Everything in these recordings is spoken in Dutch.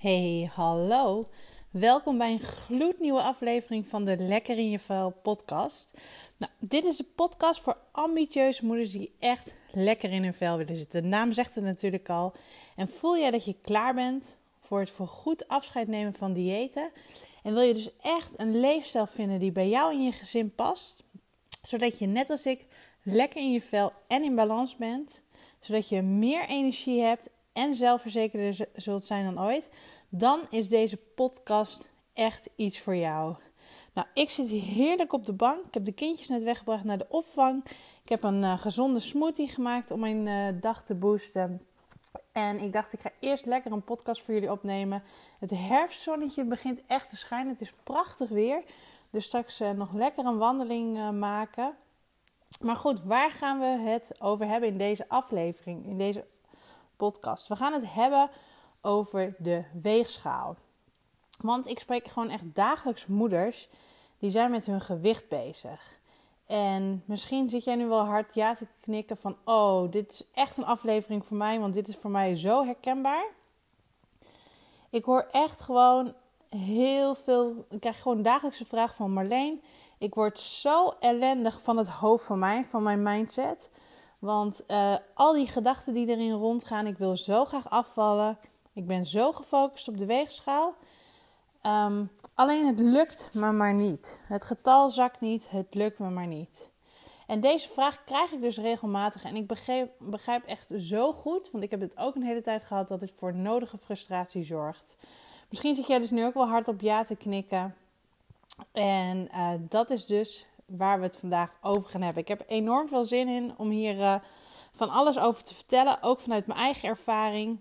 Hey, hallo. Welkom bij een gloednieuwe aflevering van de Lekker in je vel podcast. Nou, dit is de podcast voor ambitieuze moeders die echt lekker in hun vel willen zitten. De naam zegt het natuurlijk al. En voel jij dat je klaar bent voor het voor goed afscheid nemen van diëten? En wil je dus echt een leefstijl vinden die bij jou en je gezin past? Zodat je net als ik lekker in je vel en in balans bent. Zodat je meer energie hebt en zelfverzekerder zult zijn dan ooit, dan is deze podcast echt iets voor jou. Nou, ik zit heerlijk op de bank. Ik heb de kindjes net weggebracht naar de opvang. Ik heb een uh, gezonde smoothie gemaakt om mijn uh, dag te boosten. En ik dacht, ik ga eerst lekker een podcast voor jullie opnemen. Het herfstzonnetje begint echt te schijnen. Het is prachtig weer. Dus straks uh, nog lekker een wandeling maken. Maar goed, waar gaan we het over hebben in deze aflevering? In deze podcast. We gaan het hebben over de weegschaal. Want ik spreek gewoon echt dagelijks moeders die zijn met hun gewicht bezig. En misschien zit jij nu wel hard ja te knikken van: oh, dit is echt een aflevering voor mij, want dit is voor mij zo herkenbaar. Ik hoor echt gewoon heel veel. Ik krijg gewoon dagelijkse vraag van Marleen. Ik word zo ellendig van het hoofd van mij, van mijn mindset. Want uh, al die gedachten die erin rondgaan, ik wil zo graag afvallen. Ik ben zo gefocust op de weegschaal. Um, alleen het lukt me maar niet. Het getal zakt niet, het lukt me maar niet. En deze vraag krijg ik dus regelmatig. En ik begrijp, begrijp echt zo goed, want ik heb het ook een hele tijd gehad, dat het voor nodige frustratie zorgt. Misschien zit jij dus nu ook wel hard op ja te knikken. En uh, dat is dus waar we het vandaag over gaan hebben. Ik heb enorm veel zin in om hier uh, van alles over te vertellen, ook vanuit mijn eigen ervaring.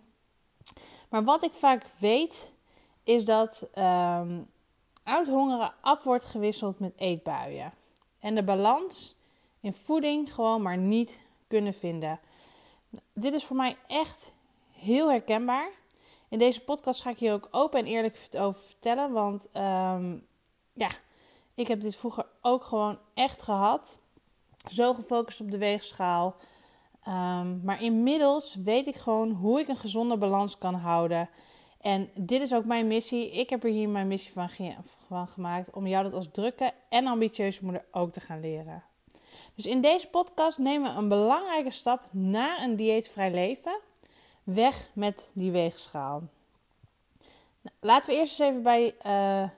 Maar wat ik vaak weet, is dat um, uithongeren af wordt gewisseld met eetbuien. En de balans in voeding gewoon maar niet kunnen vinden. Dit is voor mij echt heel herkenbaar. In deze podcast ga ik hier ook open en eerlijk over vertellen. Want um, ja, ik heb dit vroeger ook gewoon echt gehad. Zo gefocust op de weegschaal. Um, maar inmiddels weet ik gewoon hoe ik een gezonde balans kan houden. En dit is ook mijn missie. Ik heb er hier mijn missie van, van gemaakt om jou dat als drukke en ambitieuze moeder ook te gaan leren. Dus in deze podcast nemen we een belangrijke stap naar een dieetvrij leven. Weg met die weegschaal. Nou, laten we eerst eens even bij uh,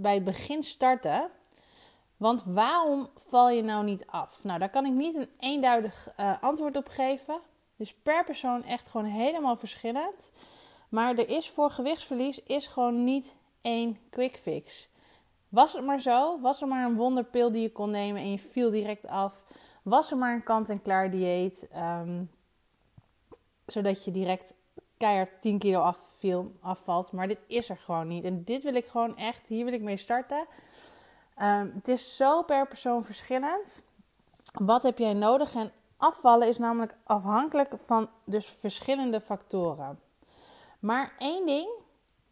bij het begin starten. Want waarom val je nou niet af? Nou, daar kan ik niet een eenduidig uh, antwoord op geven. Dus per persoon echt gewoon helemaal verschillend. Maar er is voor gewichtsverlies is gewoon niet één quick fix. Was het maar zo, was er maar een wonderpil die je kon nemen en je viel direct af. Was er maar een kant-en-klaar dieet, um, zodat je direct keihard 10 kilo afviel, afvalt. Maar dit is er gewoon niet. En dit wil ik gewoon echt, hier wil ik mee starten. Um, het is zo per persoon verschillend. Wat heb jij nodig? En afvallen is namelijk afhankelijk van dus verschillende factoren. Maar één ding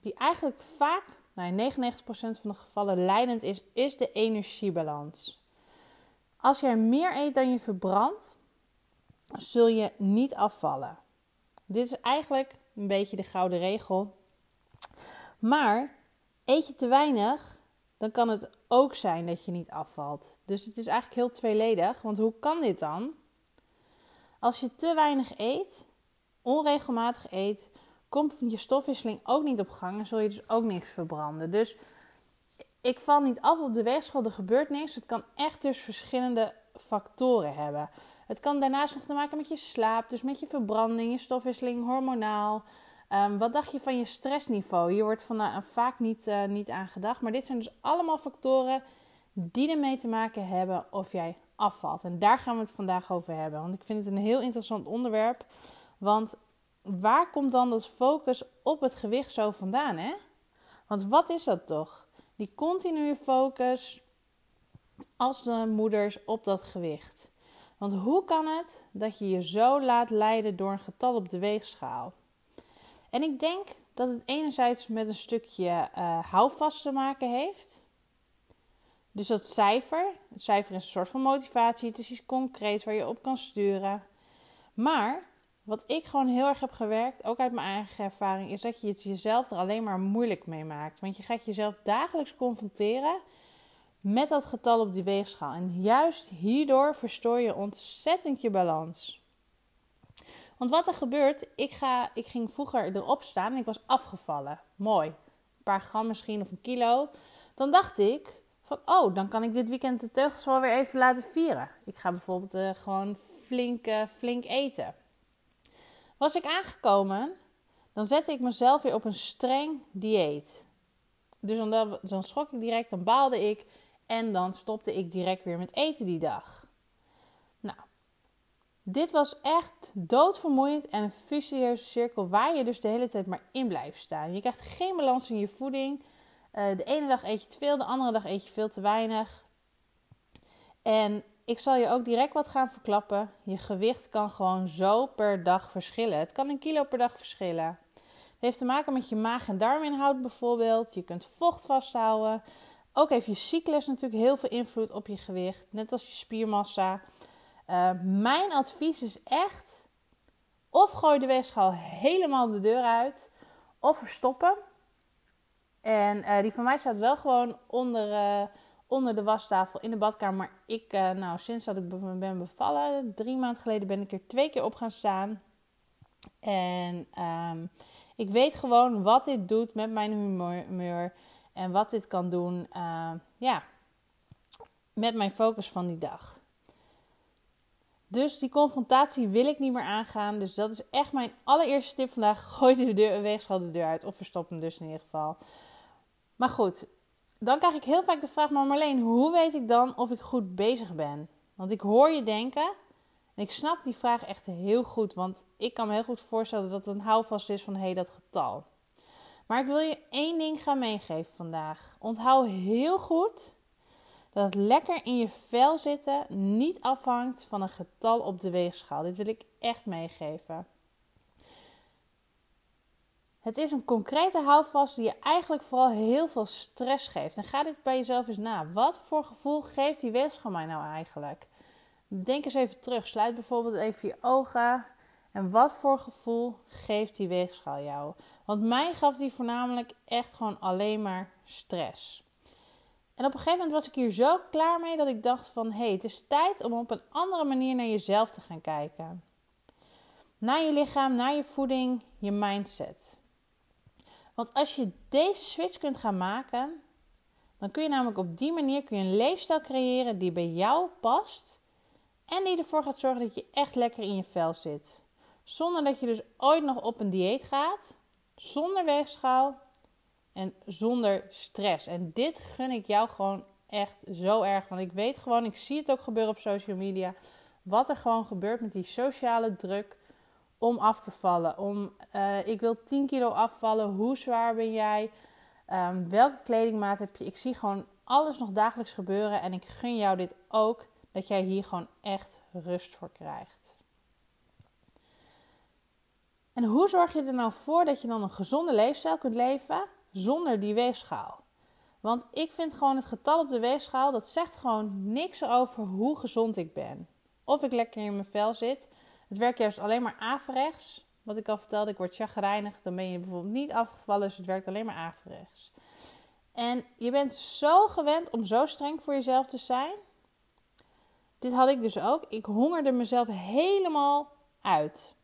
die eigenlijk vaak, nou 99% van de gevallen leidend is, is de energiebalans. Als jij meer eet dan je verbrandt, zul je niet afvallen. Dit is eigenlijk een beetje de gouden regel. Maar eet je te weinig, dan kan het ook zijn dat je niet afvalt. Dus het is eigenlijk heel tweeledig. Want hoe kan dit dan? Als je te weinig eet, onregelmatig eet, komt je stofwisseling ook niet op gang en zul je dus ook niks verbranden. Dus ik val niet af op de weegschaal, er gebeurt niks. Het kan echt dus verschillende factoren hebben. Het kan daarnaast nog te maken met je slaap, dus met je verbranding, je stofwisseling, hormonaal. Um, wat dacht je van je stressniveau? Hier wordt van, uh, vaak niet, uh, niet aan gedacht. Maar dit zijn dus allemaal factoren die ermee te maken hebben of jij afvalt. En daar gaan we het vandaag over hebben. Want ik vind het een heel interessant onderwerp. Want waar komt dan dat focus op het gewicht zo vandaan? Hè? Want wat is dat toch? Die continue focus als de moeders op dat gewicht. Want hoe kan het dat je je zo laat leiden door een getal op de weegschaal? En ik denk dat het enerzijds met een stukje uh, houvast te maken heeft. Dus dat cijfer, het cijfer is een soort van motivatie, het is iets concreets waar je op kan sturen. Maar wat ik gewoon heel erg heb gewerkt, ook uit mijn eigen ervaring, is dat je het jezelf er alleen maar moeilijk mee maakt. Want je gaat jezelf dagelijks confronteren met dat getal op die weegschaal. En juist hierdoor verstoor je ontzettend je balans. Want wat er gebeurt, ik, ga, ik ging vroeger erop staan en ik was afgevallen. Mooi. Een paar gram misschien of een kilo. Dan dacht ik van, oh, dan kan ik dit weekend de teugels wel weer even laten vieren. Ik ga bijvoorbeeld uh, gewoon flink, flink eten. Was ik aangekomen, dan zette ik mezelf weer op een streng dieet. Dus dan, dan schrok ik direct, dan baalde ik en dan stopte ik direct weer met eten die dag. Nou, dit was echt doodvermoeiend en een vicieuze cirkel waar je dus de hele tijd maar in blijft staan. Je krijgt geen balans in je voeding. Uh, de ene dag eet je te veel, de andere dag eet je veel te weinig. En ik zal je ook direct wat gaan verklappen. Je gewicht kan gewoon zo per dag verschillen. Het kan een kilo per dag verschillen. Het heeft te maken met je maag- en darminhoud bijvoorbeeld. Je kunt vocht vasthouden. Ook heeft je cyclus natuurlijk heel veel invloed op je gewicht. Net als je spiermassa. Uh, mijn advies is echt: of gooi de weegschaal helemaal de deur uit, of verstoppen. En uh, die van mij staat wel gewoon onder. Uh, onder de wastafel in de badkamer. Maar ik, nou, sinds dat ik ben bevallen, drie maanden geleden, ben ik er twee keer op gaan staan. En um, ik weet gewoon wat dit doet met mijn humeur. En wat dit kan doen, uh, ja, met mijn focus van die dag. Dus die confrontatie wil ik niet meer aangaan. Dus dat is echt mijn allereerste tip vandaag. Gooi de deur, weegschaal de deur uit. Of verstop hem dus in ieder geval. Maar goed, dan krijg ik heel vaak de vraag, maar Marleen, hoe weet ik dan of ik goed bezig ben? Want ik hoor je denken, en ik snap die vraag echt heel goed, want ik kan me heel goed voorstellen dat het een houvast is van hé, hey, dat getal. Maar ik wil je één ding gaan meegeven vandaag. Onthoud heel goed dat het lekker in je vel zitten niet afhangt van een getal op de weegschaal. Dit wil ik echt meegeven. Het is een concrete houvast die je eigenlijk vooral heel veel stress geeft. En ga dit bij jezelf eens na. Wat voor gevoel geeft die weegschaal mij nou eigenlijk? Denk eens even terug. Sluit bijvoorbeeld even je ogen. En wat voor gevoel geeft die weegschaal jou? Want mij gaf die voornamelijk echt gewoon alleen maar stress. En op een gegeven moment was ik hier zo klaar mee dat ik dacht van... hé, hey, het is tijd om op een andere manier naar jezelf te gaan kijken. Naar je lichaam, naar je voeding, je mindset. Want als je deze switch kunt gaan maken, dan kun je namelijk op die manier kun je een leefstijl creëren die bij jou past en die ervoor gaat zorgen dat je echt lekker in je vel zit. Zonder dat je dus ooit nog op een dieet gaat, zonder weegschaal en zonder stress. En dit gun ik jou gewoon echt zo erg, want ik weet gewoon, ik zie het ook gebeuren op social media, wat er gewoon gebeurt met die sociale druk om af te vallen. Om, uh, ik wil 10 kilo afvallen. Hoe zwaar ben jij? Um, welke kledingmaat heb je? Ik zie gewoon alles nog dagelijks gebeuren. En ik gun jou dit ook. Dat jij hier gewoon echt rust voor krijgt. En hoe zorg je er nou voor dat je dan een gezonde leefstijl kunt leven zonder die weegschaal? Want ik vind gewoon het getal op de weegschaal, dat zegt gewoon niks over hoe gezond ik ben. Of ik lekker in mijn vel zit. Het werkt juist alleen maar averechts. Wat ik al vertelde, ik word chagrijnig. Dan ben je bijvoorbeeld niet afgevallen, dus het werkt alleen maar averechts. En je bent zo gewend om zo streng voor jezelf te zijn. Dit had ik dus ook. Ik hongerde mezelf helemaal uit.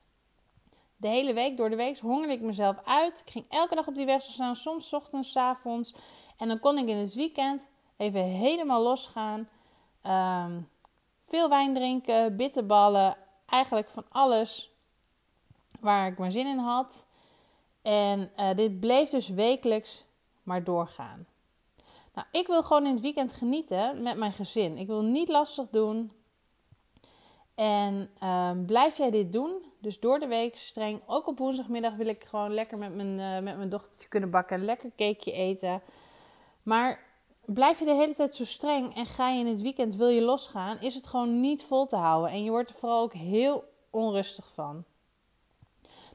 De hele week, door de week, hongerde ik mezelf uit. Ik ging elke dag op die weg staan, soms ochtends, avonds. En dan kon ik in het weekend even helemaal losgaan. Um, veel wijn drinken, bitterballen, eigenlijk van alles waar ik maar zin in had. En uh, dit bleef dus wekelijks maar doorgaan. Nou, ik wil gewoon in het weekend genieten met mijn gezin. Ik wil niet lastig doen. En uh, blijf jij dit doen, dus door de week streng. Ook op woensdagmiddag wil ik gewoon lekker met mijn, uh, met mijn dochtertje kunnen bakken. Lekker cakeje eten. Maar blijf je de hele tijd zo streng en ga je in het weekend, wil je losgaan, is het gewoon niet vol te houden. En je wordt er vooral ook heel onrustig van.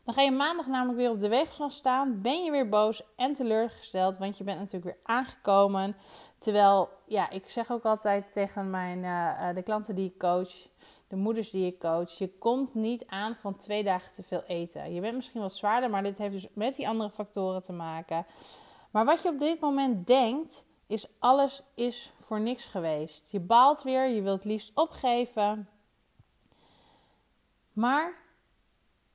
Dan ga je maandag namelijk weer op de weegschaal staan. Ben je weer boos en teleurgesteld, want je bent natuurlijk weer aangekomen. Terwijl, ja, ik zeg ook altijd tegen mijn, uh, de klanten die ik coach, de moeders die ik coach, je komt niet aan van twee dagen te veel eten. Je bent misschien wat zwaarder, maar dit heeft dus met die andere factoren te maken. Maar wat je op dit moment denkt, is alles is voor niks geweest. Je baalt weer, je wilt liefst opgeven. Maar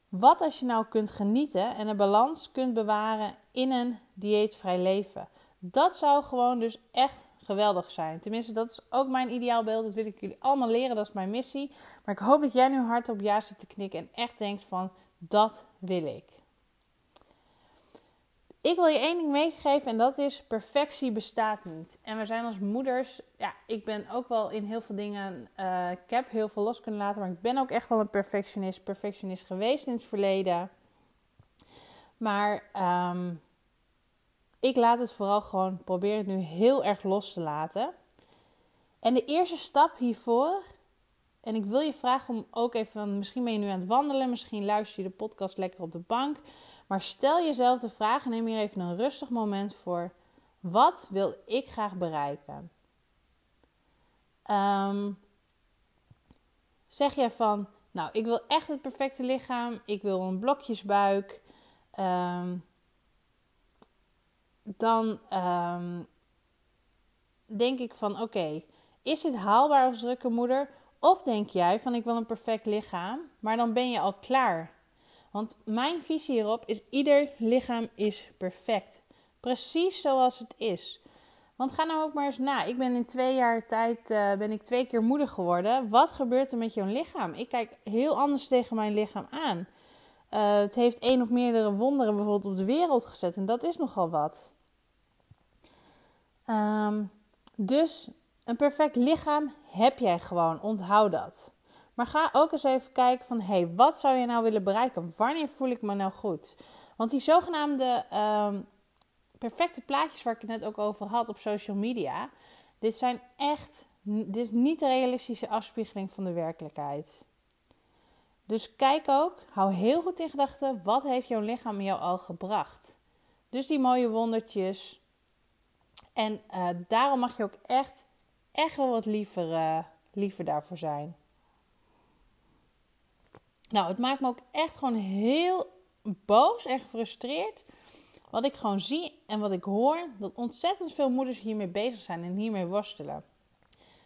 wat als je nou kunt genieten en een balans kunt bewaren in een dieetvrij leven? Dat zou gewoon dus echt geweldig zijn. Tenminste, dat is ook mijn ideaalbeeld. Dat wil ik jullie allemaal leren. Dat is mijn missie. Maar ik hoop dat jij nu hard op ja zit te knikken en echt denkt van dat wil ik. Ik wil je één ding meegeven en dat is perfectie bestaat niet. En we zijn als moeders, ja, ik ben ook wel in heel veel dingen, uh, ik heb heel veel los kunnen laten, maar ik ben ook echt wel een perfectionist, perfectionist geweest in het verleden. Maar um, ik laat het vooral gewoon, probeer het nu heel erg los te laten. En de eerste stap hiervoor, en ik wil je vragen om ook even, misschien ben je nu aan het wandelen, misschien luister je de podcast lekker op de bank. Maar stel jezelf de vraag en neem hier even een rustig moment voor. Wat wil ik graag bereiken? Um, zeg jij van, nou, ik wil echt het perfecte lichaam. Ik wil een blokjesbuik. Um, dan um, denk ik van, oké, is het haalbaar als drukke moeder? Of denk jij van, ik wil een perfect lichaam, maar dan ben je al klaar want mijn visie hierop is: ieder lichaam is perfect. Precies zoals het is. Want ga nou ook maar eens na. Ik ben in twee jaar tijd uh, ben ik twee keer moeder geworden. Wat gebeurt er met jouw lichaam? Ik kijk heel anders tegen mijn lichaam aan. Uh, het heeft één of meerdere wonderen bijvoorbeeld op de wereld gezet. En dat is nogal wat. Um, dus een perfect lichaam heb jij gewoon. Onthoud dat. Maar ga ook eens even kijken van, hé, hey, wat zou je nou willen bereiken? Wanneer voel ik me nou goed? Want die zogenaamde ehm, perfecte plaatjes waar ik het net ook over had op social media, dit zijn echt, dit is niet de realistische afspiegeling van de werkelijkheid. Dus kijk ook, hou heel goed in gedachten, wat heeft jouw lichaam jou al gebracht? Dus die mooie wondertjes. En uh, daarom mag je ook echt, echt wel wat liever, uh, liever daarvoor zijn. Nou, het maakt me ook echt gewoon heel boos en gefrustreerd. Wat ik gewoon zie en wat ik hoor, dat ontzettend veel moeders hiermee bezig zijn en hiermee worstelen.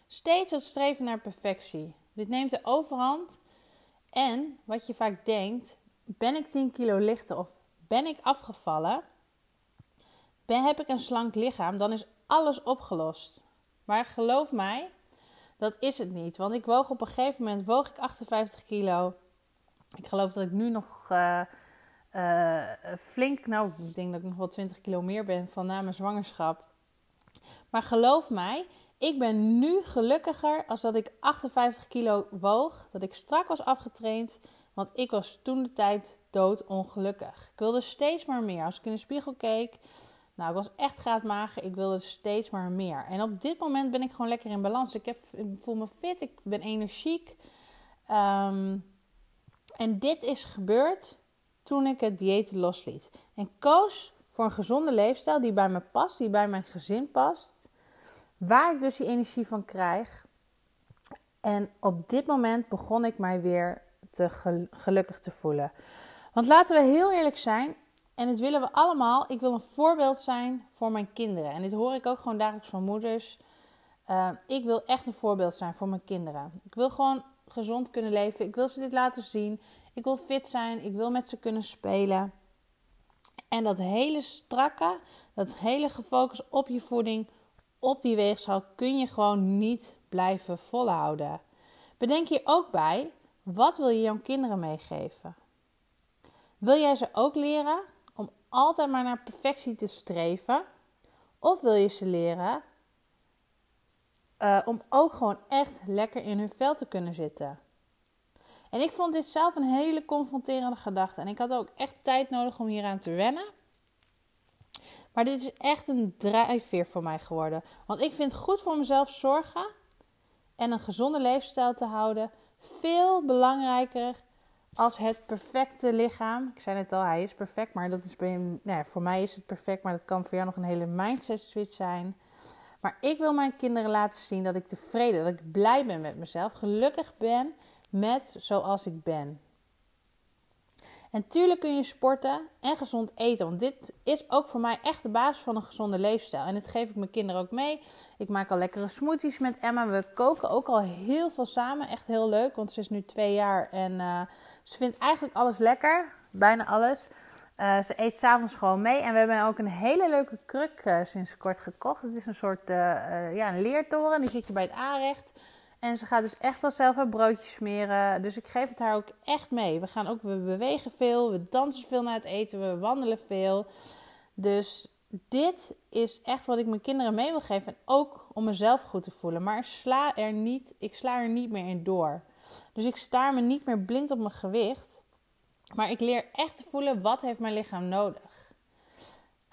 Steeds het streven naar perfectie. Dit neemt de overhand. En wat je vaak denkt, ben ik 10 kilo lichter of ben ik afgevallen? Ben, heb ik een slank lichaam? Dan is alles opgelost. Maar geloof mij, dat is het niet. Want ik woog op een gegeven moment woog ik 58 kilo. Ik geloof dat ik nu nog uh, uh, flink, nou, ik denk dat ik nog wel 20 kilo meer ben van na mijn zwangerschap. Maar geloof mij, ik ben nu gelukkiger als dat ik 58 kilo woog. Dat ik strak was afgetraind. Want ik was toen de tijd doodongelukkig. Ik wilde steeds maar meer. Als ik in de spiegel keek. Nou, ik was echt graadmager. Ik wilde steeds maar meer. En op dit moment ben ik gewoon lekker in balans. Ik, heb, ik voel me fit. Ik ben energiek. Um, en dit is gebeurd toen ik het dieet losliet. En koos voor een gezonde leefstijl die bij me past, die bij mijn gezin past. Waar ik dus die energie van krijg. En op dit moment begon ik mij weer te gelukkig te voelen. Want laten we heel eerlijk zijn, en dit willen we allemaal. Ik wil een voorbeeld zijn voor mijn kinderen. En dit hoor ik ook gewoon dagelijks van moeders. Uh, ik wil echt een voorbeeld zijn voor mijn kinderen. Ik wil gewoon gezond kunnen leven. Ik wil ze dit laten zien. Ik wil fit zijn. Ik wil met ze kunnen spelen. En dat hele strakke, dat hele gefocust op je voeding, op die weegschaal, kun je gewoon niet blijven volhouden. Bedenk hier ook bij, wat wil je jouw kinderen meegeven? Wil jij ze ook leren om altijd maar naar perfectie te streven? Of wil je ze leren uh, om ook gewoon echt lekker in hun vel te kunnen zitten. En ik vond dit zelf een hele confronterende gedachte. En ik had ook echt tijd nodig om hieraan te wennen. Maar dit is echt een drijfveer voor mij geworden. Want ik vind goed voor mezelf zorgen en een gezonde leefstijl te houden veel belangrijker als het perfecte lichaam. Ik zei net al, hij is perfect, maar dat is nou voor mij is het perfect, maar dat kan voor jou nog een hele mindset switch zijn. Maar ik wil mijn kinderen laten zien dat ik tevreden, dat ik blij ben met mezelf, gelukkig ben met zoals ik ben. En tuurlijk kun je sporten en gezond eten. Want dit is ook voor mij echt de basis van een gezonde leefstijl. En dit geef ik mijn kinderen ook mee. Ik maak al lekkere smoothies met Emma. We koken ook al heel veel samen. Echt heel leuk. Want ze is nu twee jaar en uh, ze vindt eigenlijk alles lekker. Bijna alles. Uh, ze eet s'avonds gewoon mee. En we hebben ook een hele leuke kruk uh, sinds kort gekocht. Het is een soort ja, een leertoren. Die zit je bij het aanrecht. En ze gaat dus echt wel zelf haar broodjes smeren. Dus ik geef het haar ook echt mee. We gaan ook, we bewegen veel, we dansen veel na het eten, we wandelen veel. Dus dit is echt wat ik mijn kinderen mee wil geven. En ook om mezelf goed te voelen. Maar sla er niet, ik sla er niet meer in door. Dus ik staar me niet meer blind op mijn gewicht. Maar ik leer echt te voelen wat heeft mijn lichaam nodig.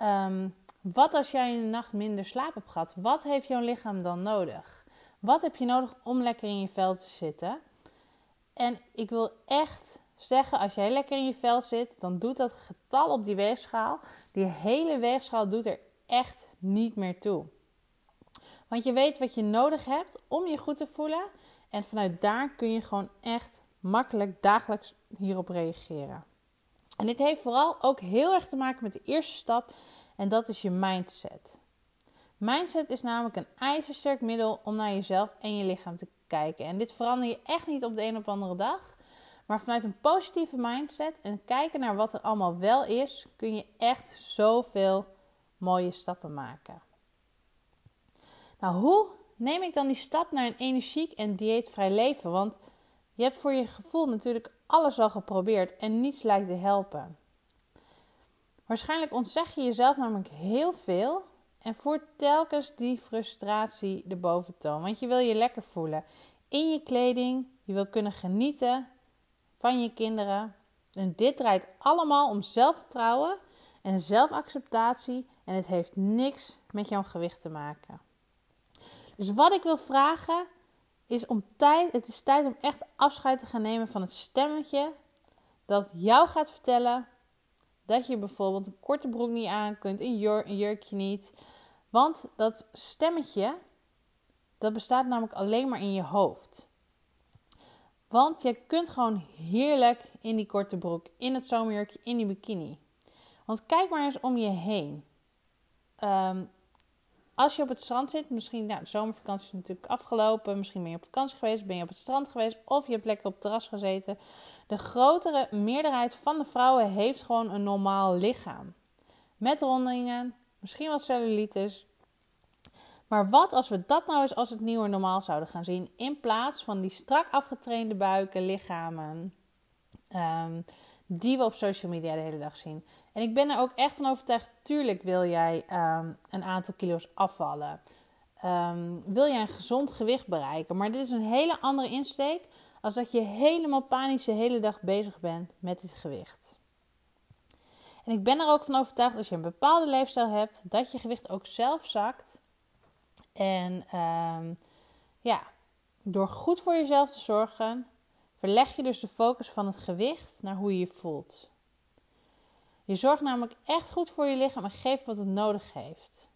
Um, wat als jij een nacht minder slaap hebt gehad? Wat heeft jouw lichaam dan nodig? Wat heb je nodig om lekker in je vel te zitten? En ik wil echt zeggen, als jij lekker in je vel zit, dan doet dat getal op die weegschaal, die hele weegschaal doet er echt niet meer toe. Want je weet wat je nodig hebt om je goed te voelen. En vanuit daar kun je gewoon echt makkelijk dagelijks hierop reageren. En dit heeft vooral ook heel erg te maken met de eerste stap. En dat is je mindset. Mindset is namelijk een ijzersterk middel om naar jezelf en je lichaam te kijken. En dit verander je echt niet op de een op andere dag. Maar vanuit een positieve mindset en kijken naar wat er allemaal wel is, kun je echt zoveel mooie stappen maken. Nou, hoe neem ik dan die stap naar een energiek en dieetvrij leven? Want je hebt voor je gevoel natuurlijk alles al geprobeerd en niets lijkt te helpen. Waarschijnlijk ontzeg je jezelf namelijk heel veel en voert telkens die frustratie de boventoon. Want je wil je lekker voelen in je kleding. Je wil kunnen genieten van je kinderen. En dit draait allemaal om zelfvertrouwen en zelfacceptatie. En het heeft niks met jouw gewicht te maken. Dus wat ik wil vragen is om tijd. Het is tijd om echt afscheid te gaan nemen van het stemmetje dat jou gaat vertellen dat je bijvoorbeeld een korte broek niet aan kunt, een jurkje niet. Want dat stemmetje, dat bestaat namelijk alleen maar in je hoofd. Want je kunt gewoon heerlijk in die korte broek, in het zomerjurkje, in die bikini. Want kijk maar eens om je heen. Um, als je op het strand zit, misschien, nou, de zomervakantie is natuurlijk afgelopen. Misschien ben je op vakantie geweest, ben je op het strand geweest of je hebt lekker op het terras gezeten. De grotere meerderheid van de vrouwen heeft gewoon een normaal lichaam. Met rondingen, misschien wel cellulitis. Maar wat als we dat nou eens als het nieuwe normaal zouden gaan zien, in plaats van die strak afgetrainde buiken, lichamen, ehm, die we op social media de hele dag zien. En ik ben er ook echt van overtuigd, tuurlijk wil jij ehm, een aantal kilo's afvallen. Ehm, wil jij een gezond gewicht bereiken. Maar dit is een hele andere insteek als dat je helemaal panisch de hele dag bezig bent met dit gewicht. En ik ben er ook van overtuigd als je een bepaalde leefstijl hebt, dat je gewicht ook zelf zakt. En um, ja, door goed voor jezelf te zorgen, verleg je dus de focus van het gewicht naar hoe je je voelt. Je zorgt namelijk echt goed voor je lichaam en geeft wat het nodig heeft.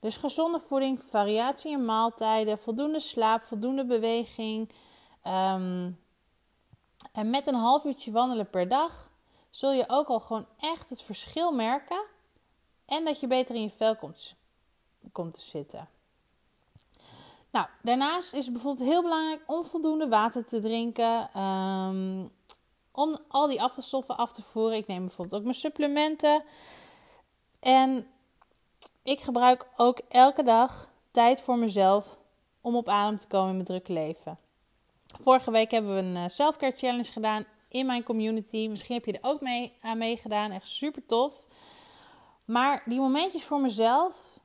Dus gezonde voeding, variatie in maaltijden, voldoende slaap, voldoende beweging. Um, en met een half uurtje wandelen per dag zul je ook al gewoon echt het verschil merken. En dat je beter in je vel komt, te zitten. Nou, daarnaast is het bijvoorbeeld heel belangrijk om voldoende water te drinken. Um, om al die afvalstoffen af te voeren. Ik neem bijvoorbeeld ook mijn supplementen. En ik gebruik ook elke dag tijd voor mezelf om op adem te komen in mijn drukke leven. Vorige week hebben we een uh, selfcare challenge gedaan in mijn community. Misschien heb je er ook mee aan meegedaan. Echt super tof. Maar die momentjes voor mezelf,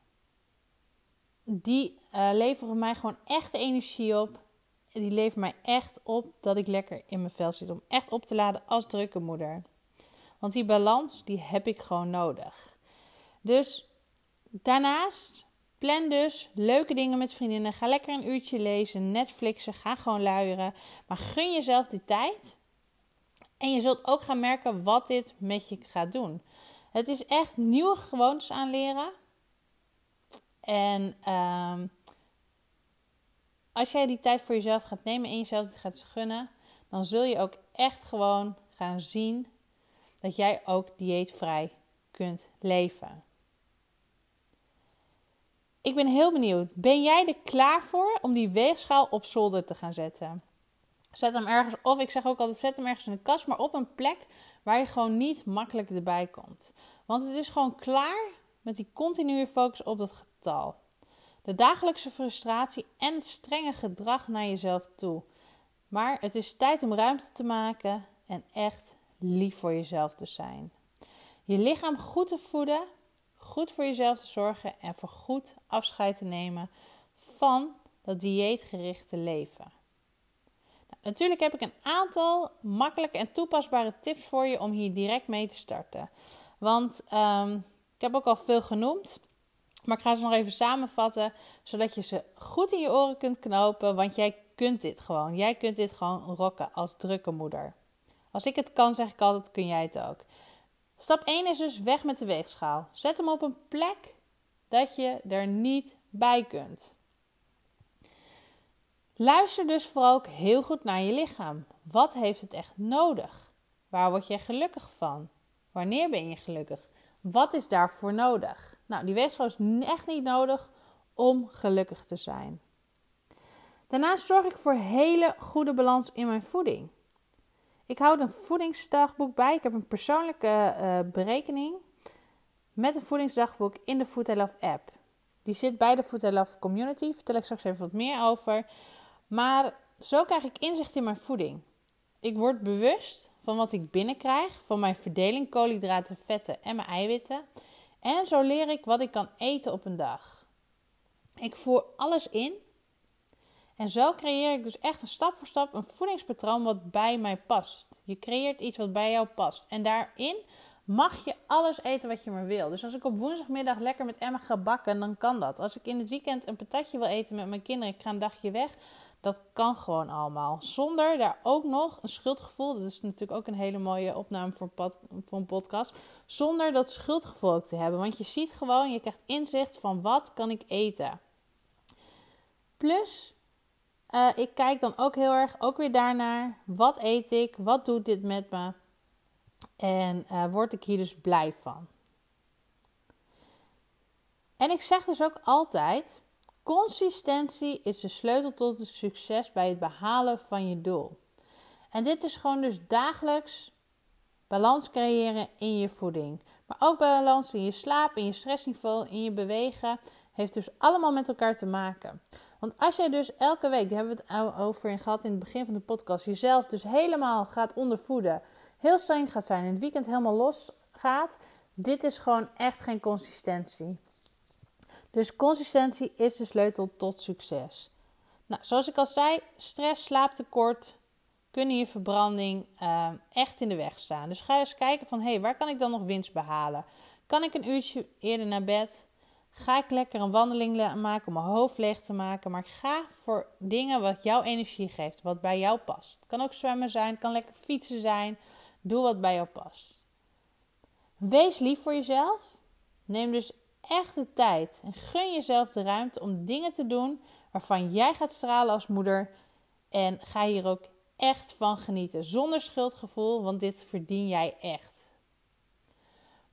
die uh, leveren mij gewoon echt energie op. Die leveren mij echt op dat ik lekker in mijn vel zit. Om echt op te laden als drukke moeder. Want die balans, die heb ik gewoon nodig. Dus daarnaast, plan dus leuke dingen met vriendinnen. Ga lekker een uurtje lezen, Netflixen. Ga gewoon luieren. Maar gun jezelf die tijd En je zult ook gaan merken wat dit met je gaat doen. Het is echt nieuwe gewoontes aanleren. En ehm, als jij die tijd voor jezelf gaat nemen en jezelf gaat gunnen, dan zul je ook echt gewoon gaan zien dat jij ook dieetvrij kunt leven. Ik ben heel benieuwd. Ben jij er klaar voor om die weegschaal op zolder te gaan zetten? Zet hem ergens, of ik zeg ook altijd, zet hem ergens in de kast, maar op een plek waar je gewoon niet makkelijk erbij komt. Want het is gewoon klaar met die continue focus op dat getal. De dagelijkse frustratie en het strenge gedrag naar jezelf toe. Maar het is tijd om ruimte te maken en echt lief voor jezelf te zijn. Je lichaam goed te voeden, goed voor jezelf te zorgen en voor goed afscheid te nemen van dat dieetgerichte leven. Natuurlijk heb ik een aantal makkelijke en toepasbare tips voor je om hier direct mee te starten. Want um, ik heb ook al veel genoemd. Maar ik ga ze nog even samenvatten, zodat je ze goed in je oren kunt knopen. Want jij kunt dit gewoon. Jij kunt dit gewoon rocken als drukke moeder. Als ik het kan, zeg ik altijd, kun jij het ook. Stap 1 is dus weg met de weegschaal. Zet hem op een plek dat je er niet bij kunt. Luister dus vooral ook heel goed naar je lichaam. Wat heeft het echt nodig? Waar word je gelukkig van? Wanneer ben je gelukkig? Wat is daarvoor nodig? Nou, die weegschaal is echt niet nodig om gelukkig te zijn. Daarnaast zorg ik voor hele goede balans in mijn voeding. Ik houd een voedingsdagboek bij. Ik heb een persoonlijke uh, berekening met een voedingsdagboek in de Food Love app. Die zit bij de Food Love community. Vertel ik straks even wat meer over. Maar zo krijg ik inzicht in mijn voeding. Ik word bewust van wat ik binnenkrijg, van mijn verdeling koolhydraten, vetten en mijn eiwitten. En zo leer ik wat ik kan eten op een dag. Ik voer alles in. En zo creëer ik dus echt een stap voor stap een voedingspatroon wat bij mij past. Je creëert iets wat bij jou past. En daarin mag je alles eten wat je maar wil. Dus als ik op woensdagmiddag lekker met Emma ga bakken, dan kan dat. Als ik in het weekend een patatje wil eten met mijn kinderen, ik ga een dagje weg, dat kan gewoon allemaal. Zonder daar ook nog een schuldgevoel. Dat is natuurlijk ook een hele mooie opname voor een, podcast. Zonder dat schuldgevoel ook te hebben. Want je ziet gewoon, je krijgt inzicht van wat kan ik eten. Plus, uh, ik kijk dan ook heel erg ook weer daarnaar. Wat eet ik? Wat doet dit met me? En uh, word ik hier dus blij van? En ik zeg dus ook altijd Consistentie is de sleutel tot het succes bij het behalen van je doel. En dit is gewoon dus dagelijks balans creëren in je voeding. Maar ook balans in je slaap, in je stressniveau, in je bewegen. Heeft dus allemaal met elkaar te maken. Want als jij dus elke week, daar hebben we het over gehad in het begin van de podcast, jezelf dus helemaal gaat ondervoeden, heel streng gaat zijn, in het weekend helemaal los gaat, dit is gewoon echt geen consistentie. Dus consistentie is de sleutel tot succes. Nou, zoals ik al zei, stress, slaaptekort kunnen je verbranding uh, echt in de weg staan. Dus ga eens kijken van, hé, hey, waar kan ik dan nog winst behalen? Kan ik een uurtje eerder naar bed? Ga ik lekker een wandeling maken om mijn hoofd leeg te maken? Maar ga voor dingen wat jouw energie geeft, wat bij jou past. Het kan ook zwemmen zijn, kan lekker fietsen zijn. Doe wat bij jou past. Wees lief voor jezelf. Neem dus echt de tijd en gun jezelf de ruimte om dingen te doen waarvan jij gaat stralen als moeder. En ga hier ook echt van genieten, zonder schuldgevoel, want dit verdien jij echt.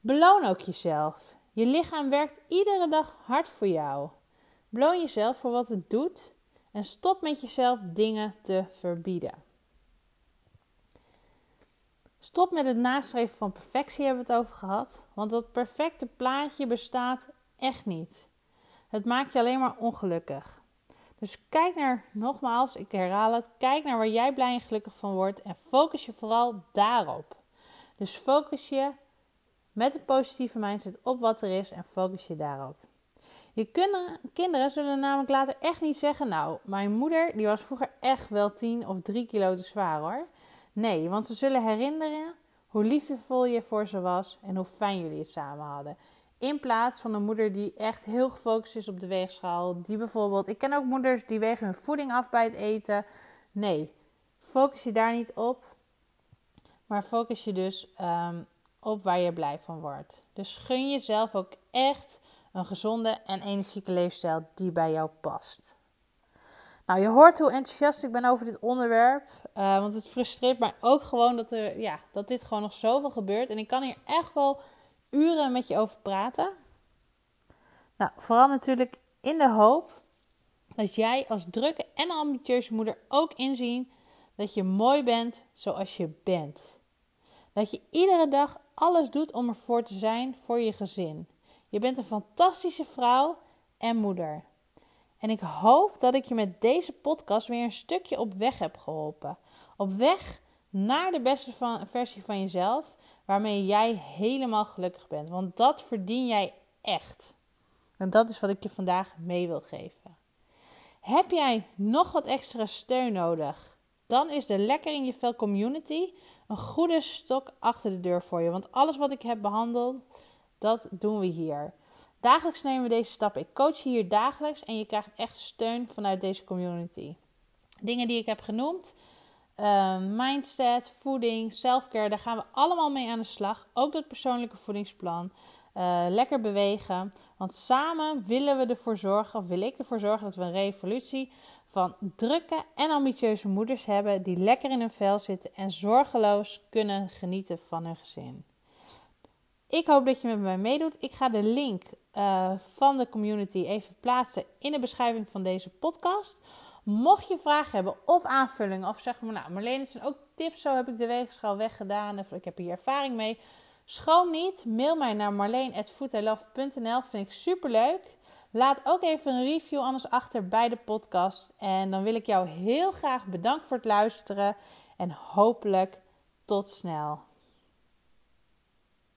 Beloon ook jezelf. Je lichaam werkt iedere dag hard voor jou. Beloon jezelf voor wat het doet en stop met jezelf dingen te verbieden. Stop met het nastreven van perfectie, hebben we het over gehad. Want dat perfecte plaatje bestaat echt niet. Het maakt je alleen maar ongelukkig. Dus kijk naar, nogmaals, ik herhaal het, kijk naar waar jij blij en gelukkig van wordt en focus je vooral daarop. Dus focus je met een positieve mindset op wat er is en focus je daarop. Je kinderen zullen namelijk later echt niet zeggen: Nou, mijn moeder die was vroeger echt wel 10 of 3 kilo te zwaar hoor. Nee, want ze zullen herinneren hoe liefdevol je voor ze was en hoe fijn jullie het samen hadden. In plaats van een moeder die echt heel gefocust is op de weegschaal. Die bijvoorbeeld, ik ken ook moeders die wegen hun voeding af bij het eten. Nee, focus je daar niet op. maar focus je dus ehm, op waar je blij van wordt. Dus gun jezelf ook echt een gezonde en energieke leefstijl die bij jou past. Nou, je hoort hoe enthousiast ik ben over dit onderwerp. Uh, want het frustreert mij ook gewoon dat, er, ja, dat dit gewoon nog zoveel gebeurt. En ik kan hier echt wel uren met je over praten. Nou, vooral natuurlijk in de hoop dat jij als drukke en ambitieuze moeder ook inzien dat je mooi bent zoals je bent. Dat je iedere dag alles doet om ervoor te zijn voor je gezin. Je bent een fantastische vrouw en moeder. En ik hoop dat ik je met deze podcast weer een stukje op weg heb geholpen. Op weg naar de beste versie van jezelf, waarmee jij helemaal gelukkig bent. Want dat verdien jij echt. En dat is wat ik je vandaag mee wil geven. Heb jij nog wat extra steun nodig? Dan is de Lekker in je Vel Community een goede stok achter de deur voor je. Want alles wat ik heb behandeld, dat doen we hier. Dagelijks nemen we deze stappen. Ik coach je hier dagelijks en je krijgt echt steun vanuit deze community. Dingen die ik heb genoemd, uh, mindset, voeding, selfcare, daar gaan we allemaal mee aan de slag. Ook dat persoonlijke voedingsplan. Uh, lekker bewegen. Want samen willen we ervoor zorgen, of wil ik ervoor zorgen dat we een revolutie van drukke en ambitieuze moeders hebben die lekker in hun vel zitten en zorgeloos kunnen genieten van hun gezin. Ik hoop dat je met mij meedoet. Ik ga de link uh, van de community even plaatsen in de beschrijving van deze podcast. Mocht je vragen hebben of aanvullingen, of zeg maar, nou, Marleen, het zijn ook tips. Zo heb ik de weegschaal weggedaan. Of ik heb hier ervaring mee. Schroom niet. Mail mij naar marleen.foodilove.nl. Vind ik super leuk. Laat ook even een review anders achter bij de podcast. En dan wil ik jou heel graag bedanken voor het luisteren. En hopelijk tot snel.